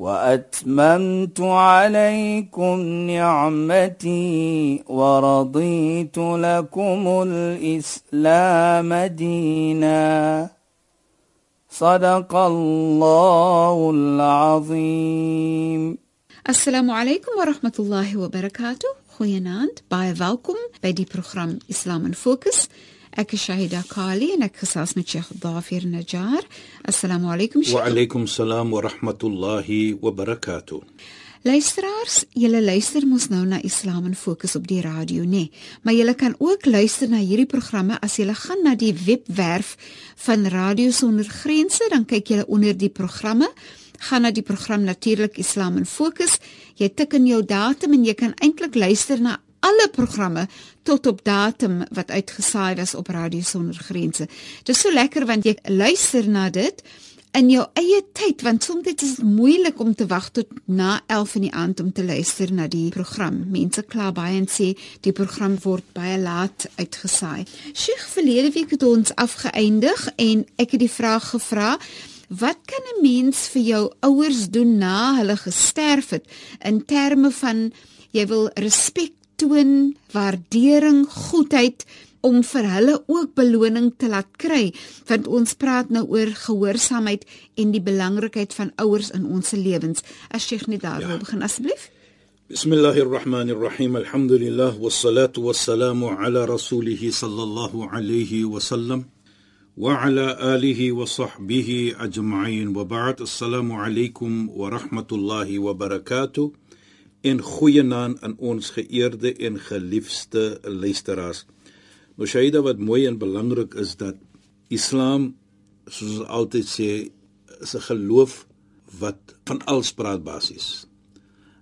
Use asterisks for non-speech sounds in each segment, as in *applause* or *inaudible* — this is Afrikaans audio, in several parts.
وأتممت عليكم نعمتي ورضيت لكم الإسلام دينا. صدق الله العظيم. السلام عليكم ورحمة الله وبركاته. خوينات باي فالكم بدي برنامج إسلام فوكس Ek is Shahida Kali en ek gesels met Sheikh Dafir Najjar. Assalamu alaykum Sheikh. Wa alaykum salaam wa rahmatullahi wa barakatuh. Luisteraars, julle luister mos nou na Islam in Fokus op die radio, nê? Nee. Maar julle kan ook luister na hierdie programme as julle gaan na die webwerf van Radio Sonder Grense, dan kyk julle onder die programme gaan na die program natuurlik Islam in Fokus. Jy tik in jou datum en jy kan eintlik luister na alle programme tot op datum wat uitgesaai was op Radio Sonder Grense. Dit is so lekker want jy luister na dit in jou eie tyd want soms is dit moeilik om te wag tot na 11 in die aand om te luister na die program. Mense kla baie en sê die program word baie laat uitgesaai. Sheikh verlede week het ons afgeëindig en ek het die vraag gevra Wat kan 'n mens vir jou ouers doen na hulle gesterf het in terme van jy wil respek toon, waardering, goedheid om vir hulle ook beloning te laat kry. Want ons praat nou oor gehoorsaamheid en die belangrikheid van ouers in ons lewens. As jy net daar wil ja. begin asseblief. Bismillahirrahmanirrahim. Alhamdulillah. Wassalatu wassalamu ala rasulih sallallahu alayhi wa sallam wa ala alihi wa sahbihi ajma'in. Wa ba'd. Assalamu alaykum wa rahmatullahi wa barakatuh en goeie naam aan ons geëerde en geliefde luisteraars. Nou Shaida wat mooi en belangrik is dat Islam soos ons altyd sê is 'n geloof wat van alles praat basies.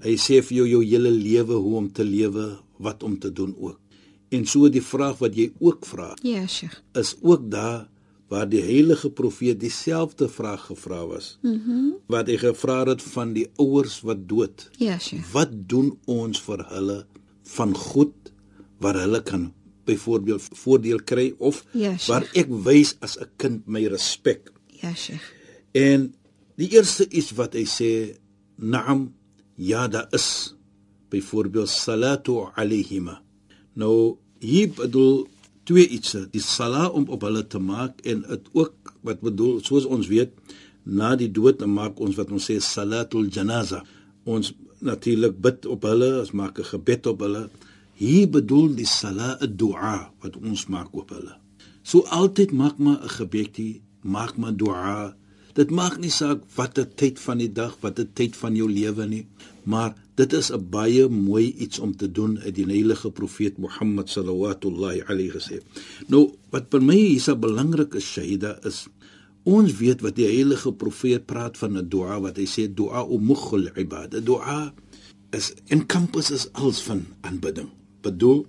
Hy sê vir jou jou hele lewe hoe om te lewe, wat om te doen ook. En so die vraag wat jy ook vra. Ja, yes, Sheikh. Is ook daar waar die heilige profeet dieselfde vraag gevra was. Mhm. Mm wat hy gevra het van die ouers wat dood. Ja, sure. Wat doen ons vir hulle van goed wat hulle kan byvoorbeeld voordeel kry of ja, sure. waar ek wys as 'n kind my respek. Ja, Sheikh. En die eerste is wat hy sê, "Naam, ja, daar is byvoorbeeld salatu alayhima." Nou hier bedoel twee iets. Die sala om op hulle te maak en dit ook wat bedoel soos ons weet na die dood dan maak ons wat ons sê salatul janaza. Ons natuurlik bid op hulle ons maak 'n gebed op hulle. Hier bedoel die sala 'n dua wat ons maak op hulle. So altyd maak maar 'n gebedjie maak maar dua dit maak nie saak watter tyd van die dag watter tyd van jou lewe nie maar dit is 'n baie mooi iets om te doen uit die heilige profeet Mohammed sallallahu alayhi wasallam. Nou wat vir my hier so belangrik is Shaida is ons weet wat die heilige profeet praat van 'n dua wat hy sê dua o mukhul ibada. Dua is encompasses alles van aanbidding. Bedoel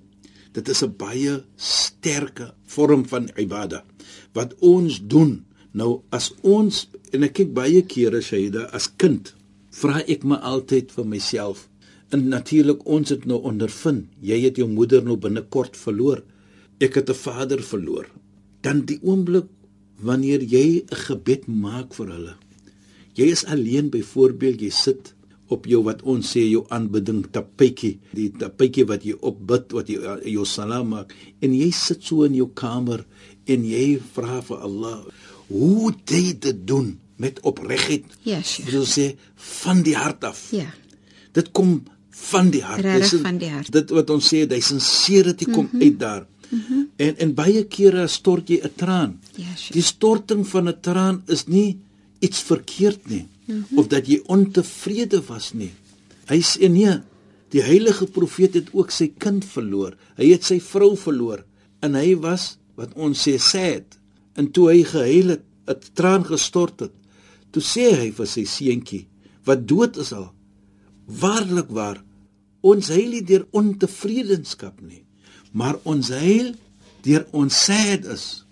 dit is 'n baie sterke vorm van ibada wat ons doen. Nou as ons en ek kyk baie kere Shaida as kind vra ek my altyd vir myself. En natuurlik ons het nou ondervind, jy het jou moeder nou binnekort verloor. Ek het 'n vader verloor. Dan die oomblik wanneer jy 'n gebed maak vir hulle. Jy is alleen byvoorbeeld jy sit op jou wat ons sê jou aanbidding tapetjie, die tapetjie wat jy opbid wat jy jou salam maak en jy sit so in jou kamer en jy vra vir Allah, hoe jy dit doen? met opregtheid. Ja, sure. Wil sê van die hart af. Ja. Dit kom van die hart. Dis van die hart. Dit wat ons sê, hy sincerity kom mm -hmm. uit daar. Mm -hmm. En en baie kere stort jy 'n traan. Ja, sure. Die storting van 'n traan is nie iets verkeerd nie mm -hmm. of dat jy ontevrede was nie. Hy sê nee, die heilige profeet het ook sy kind verloor. Hy het sy vrou verloor en hy was wat ons sê sad. En toe hy gehuil het, 'n traan gestort het, Toe sê hy vir sy seentjie wat dood is al: "Waarlik waar, ons heil nie deur ontevredenskap nie, Maar ons heil deur ons sad is.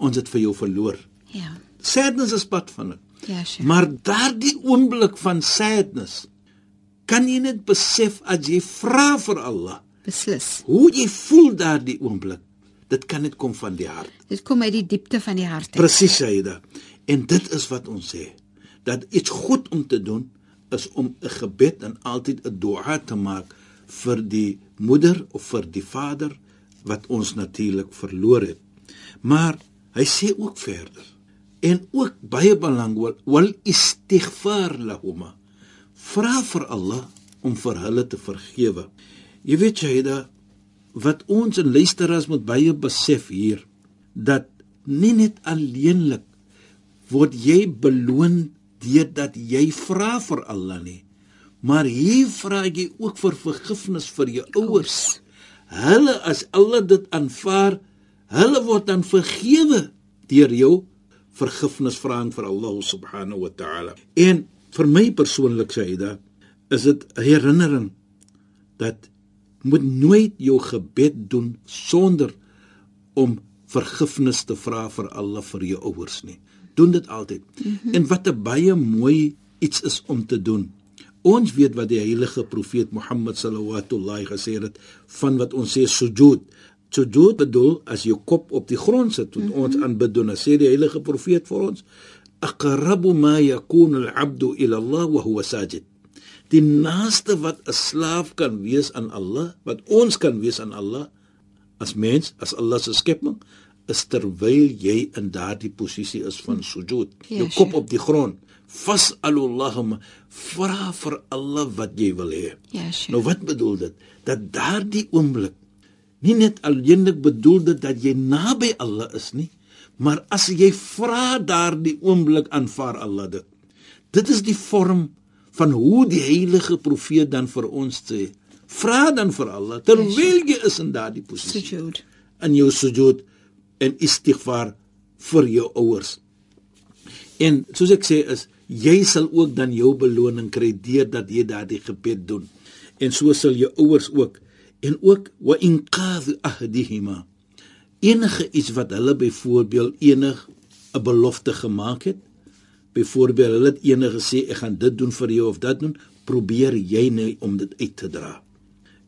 Ons het vir jou verloor. Ja. Sadness is pad van dit. Ja, Sheikh. Maar daardie oomblik van sadness kan jy net besef as jy vra vir Allah. Beslis. Hoe jy voel daardie oomblik. Dit kan net kom van die hart. Dit kom uit die diepte van die hart. Presies, Saida. En dit is wat ons sê. Dat iets goed om te doen is om 'n gebed en altyd 'n dua te maak vir die moeder of vir die vader wat ons natuurlik verloor het. Maar hy sê ook verder en ook baie belangrik wal istighfar lahuma. Vra vir Allah om vir hulle te vergewe. Jy weet Saida, wat ons en luisteraars moet baie besef hier dat nie net alleenlik word jy beloon deurdat jy vra vir Allah nie maar hier vra jy ook vir vergifnis vir jou ouers. Hulle as Allah dit aanvaar hulle word dan vergewe deur jou vergifnis vra vir Allah subhanahu wa ta'ala. En vir my persoonlik Saida is dit 'n herinnering dat moet nooit jou gebed doen sonder om vergifnis te vra vir Allah vir jou ouers nie. Doen dit altyd. Mm -hmm. En wat 'n baie mooi iets is om te doen. Ons weet wat die heilige profeet Mohammed sallallahu gesê het van wat ons sê sujud. Sujud bedoel as jou kop op die grond sit tot mm -hmm. ons aanbid doen. Sê die heilige profeet vir ons aqrabu ma yakunu al-'abdu ila Allah wa huwa sajid die naaste wat 'n slaaf kan wees aan Allah, wat ons kan wees aan Allah as mens, as Allah se skepping, is terwyl jy in daardie posisie is van sujud, Ja, jou kop op die grond. Fas'alullahum vra vir Allah wat jy wil hê. Ja, Sheikh. Nou wat bedoel dit? Dat daardie oomblik nie net alleenlik bedoel dit dat jy naby Allah is nie, maar as jy vra daardie oomblik aanvaar Allah dit. Dit is die vorm van hoe die heilige profeet dan vir ons sê. Vra dan vir Allah terwyl jy is in daardie posisie Sujud. in jou sujud en istighfar vir jou ouers. En soos ek sê is jy sal ook dan jou beloning kry deurdat jy daardie gebed doen. En so sal jou ouers ook en ook wa inqadh ahdihima. Enige iets wat hulle byvoorbeeld enig 'n belofte gemaak het, byvoorbeeld hulle het enige gesê ek gaan dit doen vir jou of dat doen, probeer jy nou om dit uit te dra.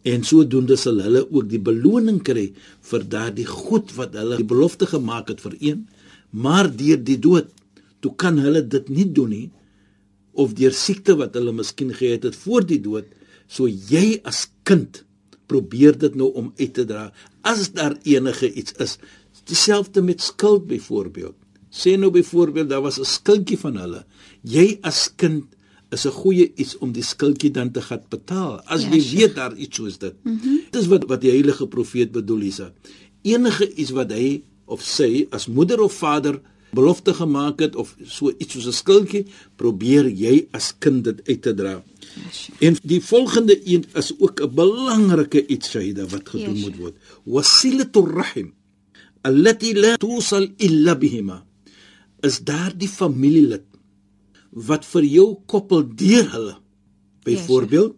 En sodoende sal hulle ook die beloning kry vir daardie goed wat hulle die belofte gemaak het vir een, maar deur die dood, toe kan hulle dit nie doen nie of deur siekte wat hulle miskien gehad het voor die dood, so jy as kind probeer dit nou om uit te dra as daar enige iets is. Dieselfde met skuld byvoorbeeld. Sê nou byvoorbeeld daar was 'n skuldjie van hulle. Jy as kind is 'n goeie iets om die skuldjie dan te gaan betaal. As Ja, jy Sheikh. weet daar iets soos dit. Mm -hmm. Dis wat wat die heilige profeet bedoel hierse. Enige iets wat hy of sy as moeder of vader belofte gemaak het of so iets soos 'n skuldjie, probeer jy as kind dit uit te dra. Ja, Sheikh. En die volgende een is ook 'n belangrike iets Shaida wat gedoen Yes. moet word. Wasilatur rahim allati la tusal illa bihima. Is daar die familielid wat vir jou koppel deur hulle. Byvoorbeeld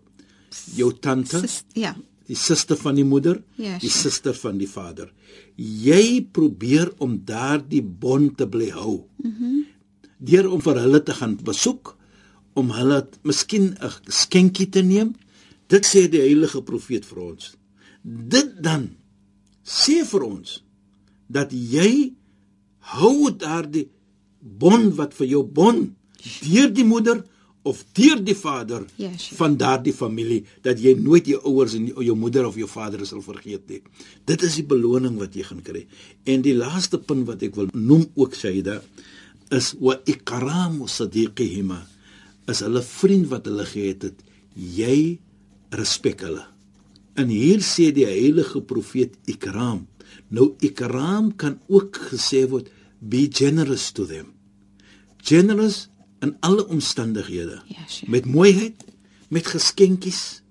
jou tante, Sis, ja. die suster van die moeder, Ja, die suster van die vader. Jy probeer om daardie bond te bly hou. Mhm. Mm Deur om vir hulle te gaan besoek, om hulle miskien 'n skenkie te neem. Dit sê die heilige profeet vir ons. Dit dan sê vir ons dat jy hou daardie bond wat vir jou bond deur die moeder of deur die vader Ja, sure. van daardie familie dat jy nooit jou ouers en jou moeder of jou vader sal vergeet nie. Dit is die beloning wat jy gaan kry. En die laaste punt wat ek wil noem ook Shaida is wa ikramu sadiqihima. As hulle vriend wat hulle gehad het, jy respek hulle. En hier sê die heilige profeet ikram. Nou ikram kan ook gesê word be generous to them. Generous in alle omstandighede. Ja, sure. Met mooiheid, met geskenkies,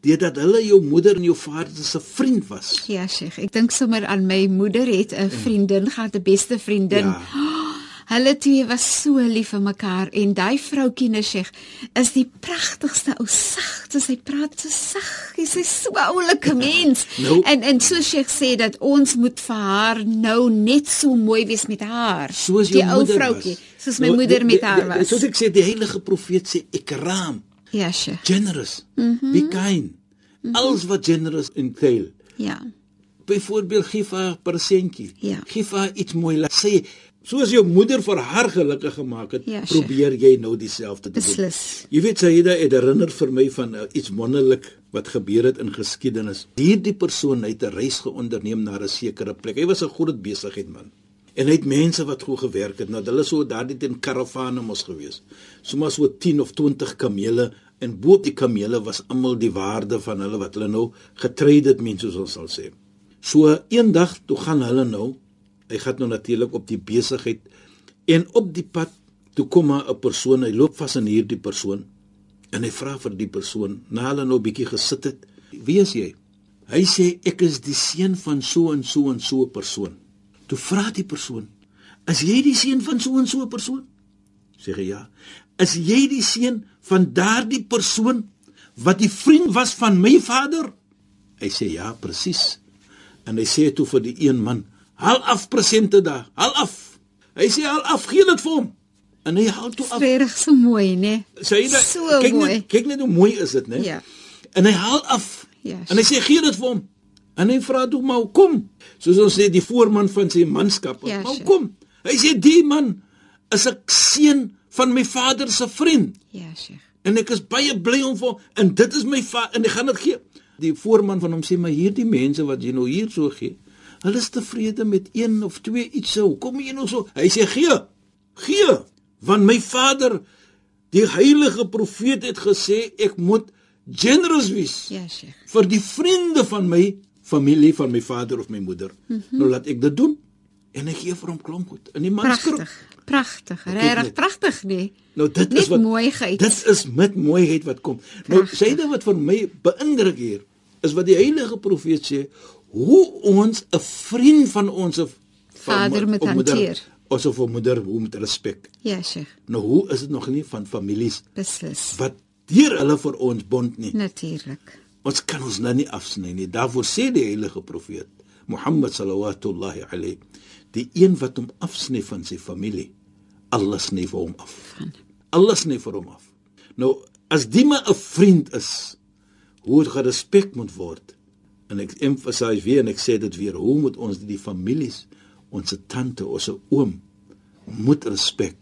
deurdat hulle jou moeder en jou vader se vriend was. Ja, Sheikh. Ek dink sommer aan my moeder het 'n vriendin gehad, 'n beste vriendin. Ja. Hulle twee was so lief vir mekaar en daai vroutjie Nesheg is die pragtigste ou sagte. Sy praat so sag. Sy's so 'n oulike mens. *laughs* Nou- en en so Sheikh sê dat ons moet vir haar nou net so mooi wees met haar. Soos die jou ou moeder vroutjie, soos my Nou, moeder die- met die- haar die- was. Soos ek sê die heilige profeet sê ikram, Ja, Sheikh. generous, Mhm. be kind. Alles wat generous entail. Ja. Byvoorbeeld gee vir haar persentjie. Ja. Gee vir haar iets mooi. Laat sê soos jou moeder vir haar gelukkig gemaak het, Ja, probeer jy nou dieselfde te doen. Beslis. Jy weet Saida het herinner vir my van uh, iets wonderlik wat gebeur het in geskiedenis. Hierdie persoon het 'n reis geonderneem na 'n sekere plek. Hy was 'n groot besigheidman. En hy het mense wat goed gewerk het. Nou hulle so daardie teen karavane mos gewees. Sommige so 10 of 20 kamele en bo op die kamele was almal die waarde van hulle wat hulle nou getrade het mense soos ons sal sê. So eendag toe gaan hulle nou, hy gaan nou natuurlik op die besigheid en op die pad toe kom maar 'n persoon, hy loop vas aan hierdie persoon en hy vra vir die persoon, na hulle nou bietjie gesit het, "Wie is jy?" Hy sê, "Ek is die seun van so en so en so 'n persoon." Toe vra die persoon, "Is jy die seun van so en so 'n persoon?" Sê hy, "Ja." "Is jy die seun van daardie persoon wat die vriend was van my vader?" Hy sê, "Ja, presies." En hy sê toe vir die een man, "Haal af presente daar, haal af." Hy sê, "Haal af, gee dit vir hom." En hy haal toe af. Regtig so mooi, né? Sê jy So kyk mooi. net kyk net hoe mooi is dit, né? Ja. En hy haal af. Ja, en hy sê gee dit vir hom. En hy vra toe maar kom. Soos ons sê die voorman van sy manskap. Ja, maar sure. kom. Hy sê die man is 'n seun van my vader se vriend Ja, Sheikh. en ek is baie bly om vir en dit is my en ek gaan dit gee. Die voorman van hom sê maar hierdie mense wat jy nou hier so gee, hulle is tevrede met een of twee iets sou. Kom jy nou so? Hy sê gee. Gee want my vader die heilige profeet het gesê ek moet generous wees Ja, Sheikh. vir die vriende van my familie van my vader of my moeder. Mm. -hmm. Nou laat ek dit doen en ek gee vir hom klomp goed. In die man skrik. Pragtig. Pragtig. Regtig pragtig, nee. Nou dit Net is wat mooiheid. Dit is met mooiheid wat kom. Nou Pragtig. sê dit wat vir my beïndruk hier is wat die heilige profeet sê hoe ons 'n vriend van ons of Vader moet hanteer. Ons of 'n moeder hoe moet respek. Ja, Sheikh. Nou hoe is dit nog nie van families Beslis. wat deur hulle vir ons bond nie. Natuurlik. Ons kan ons nou nie afsny nie. Daarvoor sê die heilige profeet Mohammed sallallahu alayhi die een wat hom afsny van sy familie, Allah sny vir hom af. Allah sny vir hom af. Nou as die maar 'n vriend is, hoe het gerespek moet word. En ek emphasize weer en ek sê dit weer, hoe moet ons die families, ons tante, ons oom moet respek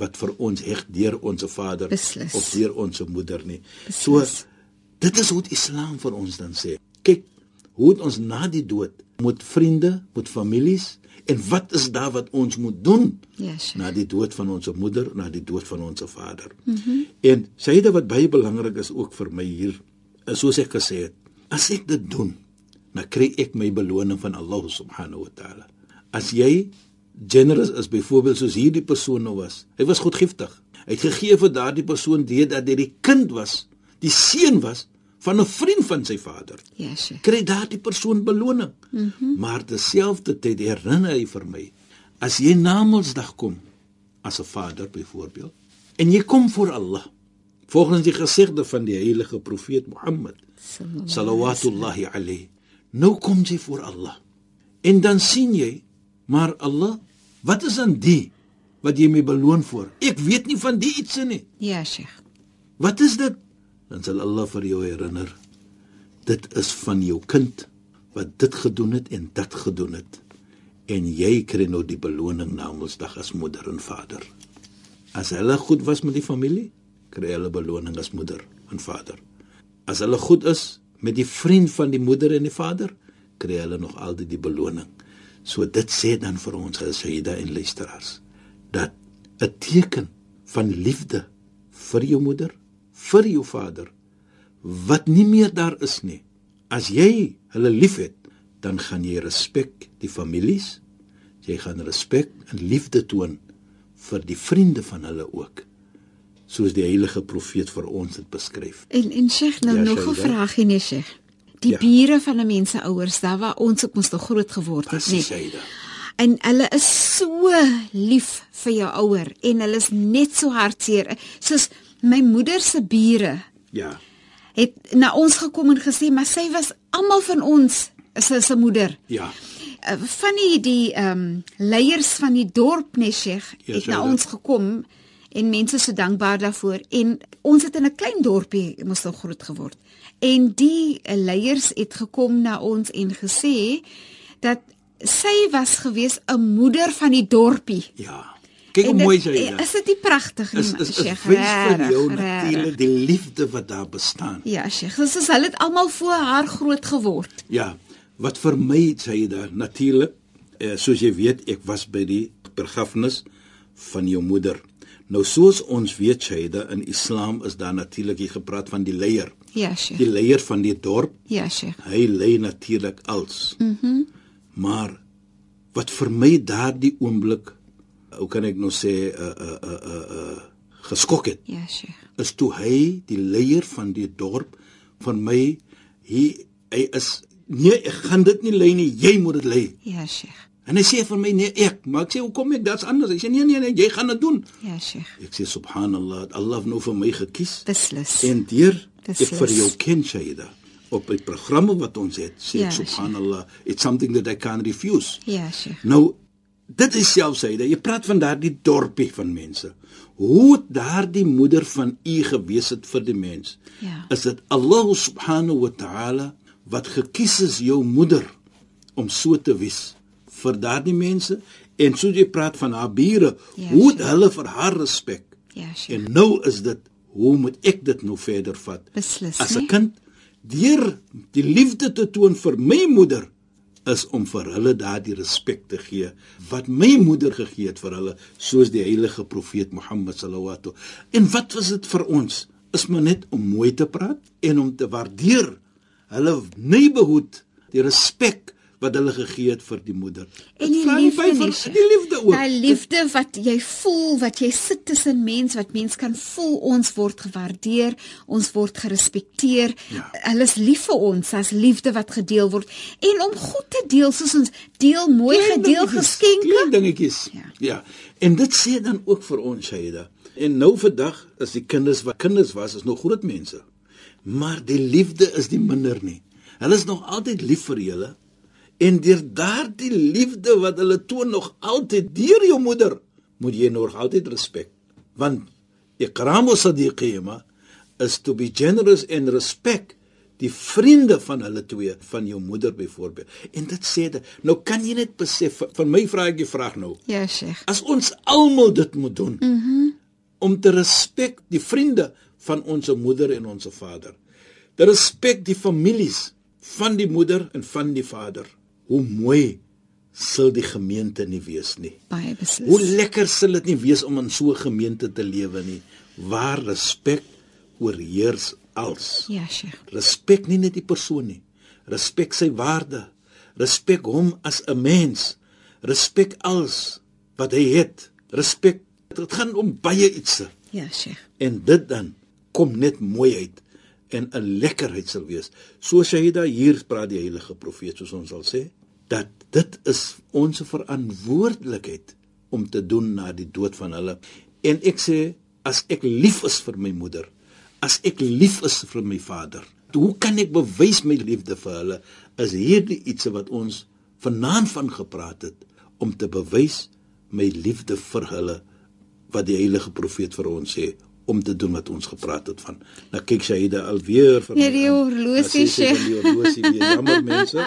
wat vir ons heg deur ons vader Beslis. of deur ons moeder nie. Beslis. So dit is hoe Islam vir ons dan sê. Kyk, hoe het ons na die dood moet vriende, moet families en wat is daar wat ons moet doen? Ja, Sheikh. na die dood van ons moeder, na die dood van ons vader. Mm -hmm. En dit wat baie belangrik is ook vir my hier, is soos ek gesê het, as ek dit doen, dan kry ek my beloning van Allah subhanahu wa taala. As jy generous is byvoorbeeld soos hierdie persoon nou was. Hy was godgiftig. Hy het gegee vir daardie persoon die dat hy die kind was, die seun was van 'n vriend van sy vader Ja, Sheikh. kry daardie persoon beloning. Mm -hmm. Maar terselfdertyd herinner hy vir my as jy na Mondsdag kom as 'n vader byvoorbeeld en jy kom voor Allah volgens die gesegde van die heilige profeet Mohammed sallallahu alayhi nou kom jy voor Allah en dan sien jy maar Allah wat is aan die wat jy my beloon voor ek weet nie van die iets nie Ja, Sheikh. Wat is dit? Dan sal Allah vir jou herinner. Dit is van jou kind wat dit gedoen het en dit gedoen het. En jy kry nou die beloning na Mondsdag as moeder en vader. As hulle goed was met die familie, kry hulle beloning as moeder en vader. As hulle goed is met die vriend van die moeder en die vader, kry hulle nog altyd die beloning. So dit sê dan vir ons gesaide en luisteraars dat 'n teken van liefde vir jou moeder, vir jou vader wat nie meer daar is nie. As jy hulle liefhet, dan gaan jy respek die families. Jy gaan respek en liefde toon vir die vriende van hulle ook. Soos die heilige profeet vir ons dit beskryf. En en Sheikh, nou Ja, nog 'n Shaida. vraagie nee, Sheikh. Die Ja. bure van 'n mens se ouers, daar waar ons ook mos nog groot geword het, nee. Aida. en hulle is so lief vir jou ouer en hulle is net so hartseer soos my moeder se bure Ja. het na ons gekom en gesê maar sy was almal van ons is sy moeder Ja. uh, van die die ehm um, leiers van die dorp Sheikh Ja, het na ons gekom en mense so dankbaar daarvoor en ons het in 'n klein dorpie moes nou groot geword en die uh, leiers het gekom na ons en gesê dat sy was gewees 'n moeder van die dorpie Ja. Kyk hoe mooi sy is. is dit nie pragtig nie Is is is Sheikh wys vir jou natuurlik die liefde wat daar bestaan. ja Sheikh dis is hulle het almal voor haar groot geword Ja, wat vir my sê daar natuurlik, eh, soos jy weet, ek was by die begrafnis van jou moeder. Nou soos ons weet, Shaida, in Islam is daar natuurlik hier gepraat van die leier. ja Sheikh Die leier van die dorp, ja Sheikh hy lei natuurlik als. Mhm. Mm maar wat vir my daardie oomblik, hoe kan ek nou sê, uh uh uh uh, uh geskok het, ja Sheikh is toe hy die leier van die dorp van my hy hy is nee ek gaan dit nie lei nie jy moet dit lei ja Sheikh en hy sê vir my nee ek. Maar ek sê hoekom ek? Dit's anders. Hy sê nee nee nee jy gaan dit doen. Ja Sheikh. Ek sê subhanallah het Allah nou vir my gekies. Beslis. En deur Dis ek vir jou ken Shaida op die programme wat ons het sê Ja, ek subhanallah it's something that I can't refuse. Ja Sheikh. Nou, dit is selfsyde. Jy praat van daardie dorpie van mense. Hoe het daardie moeder van u gewees het vir die mens? Ja. Is dit Allah subhanahu wa ta'ala wat gekies is jou moeder om so te wees vir daardie mense? En so jy praat van haar bure, Ja, hoe het sure. hulle vir haar respek? ja Sheikh En nou is dit, hoe moet ek dit nou verder vat? Beslis, As nee? 'n kind deur die liefde te toon vir my moeder is om vir hulle daardie respek te gee wat my moeder gegee het vir hulle soos die heilige profeet Mohammed sallallahu en wat was dit vir ons is maar net om mooi te praat en om te waardeer hulle neighborhood die respek wat hulle gegee het vir die moeder En die liefde by nie, die liefde ook Daai liefde wat jy voel, wat jy sit tussen mens, wat mens kan voel ons word gewaardeer, ons word gerespekteer. Ja. Hulle is lief vir ons as liefde wat gedeel word en om goed te deel soos ons deel mooi Klein gedeel dingetjies, geskenke. Klein dingetjies. Ja. ja. En dit sê dan ook vir ons Shaida. En nou vandag is die kinders wat kinders was is nog groot mense. Maar die liefde is nie minder nie. Hulle is nog altyd lief vir julle. En deur daardie liefde wat hulle toon nog altyd deur jou moeder, moet jy nog altyd respek. Want ikramu sadiqima is to be generous and respect die vriende van hulle twee van jou moeder byvoorbeeld. En dit sê dit. Nou kan jy net besef van my vra ek die vraag nou. Ja, Sheikh. As ons almal dit moet doen mm -hmm. om te respek die vriende van ons moeder en ons vader. Te respek die families van die moeder en van die vader. Hoe mooi sal die gemeente nie wees nie. Baie beslis. Hoe lekker sal dit nie wees om in so 'n gemeente te lewe nie waar respek oorheers als. Ja, Sheikh. Respek nie net die persoon nie. Respek sy waarde. Respek hom as 'n mens. Respek alles wat hy het. Respek dit gaan om baie ietsie. Ja, Sheikh. En dit dan kom net mooi uit en 'n lekkerheid sal wees. Soos hy daar hier praat die heilige profeet soos ons sal sê dat dit is ons verantwoordelikheid om te doen na die dood van hulle. En ek sê as ek lief is vir my moeder, as ek lief is vir my vader, hoe kan ek bewys my liefde vir hulle? Is hierdie iets wat ons vanaand van gepraat het om te bewys my liefde vir hulle wat die heilige profeet vir ons sê om te doen wat ons gepraat het van. Nou kyk Shaida alweer vir Ja, die horlosie, Nou sê sy Die horlosie weer jammer *laughs* mense.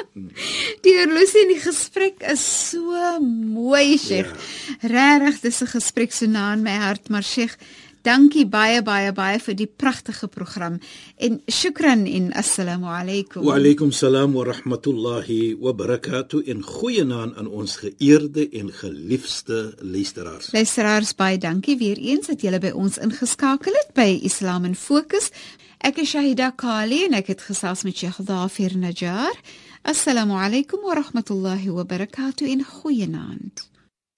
Die horlosie in die gesprek is so mooi, Sheikh. Ja. Regtig, dis 'n gesprek so na in my hart, maar Sheikh, dankie baie baie baie vir die pragtige program en shukran en assalamu alaykum. Wa alaykum salaam wa rahmatullahi wa barakatuh in goeienaand aan ons geëerde en geliefde luisteraars. Luisteraars, baie dankie weer eens dat julle by ons ingeskakel het by Islam in Fokus. Ek is Shahida Kali en ek het gesels met Sheikh Dafir Najjar. Assalamu alaykum wa rahmatullahi wa barakatuh in goeienaand.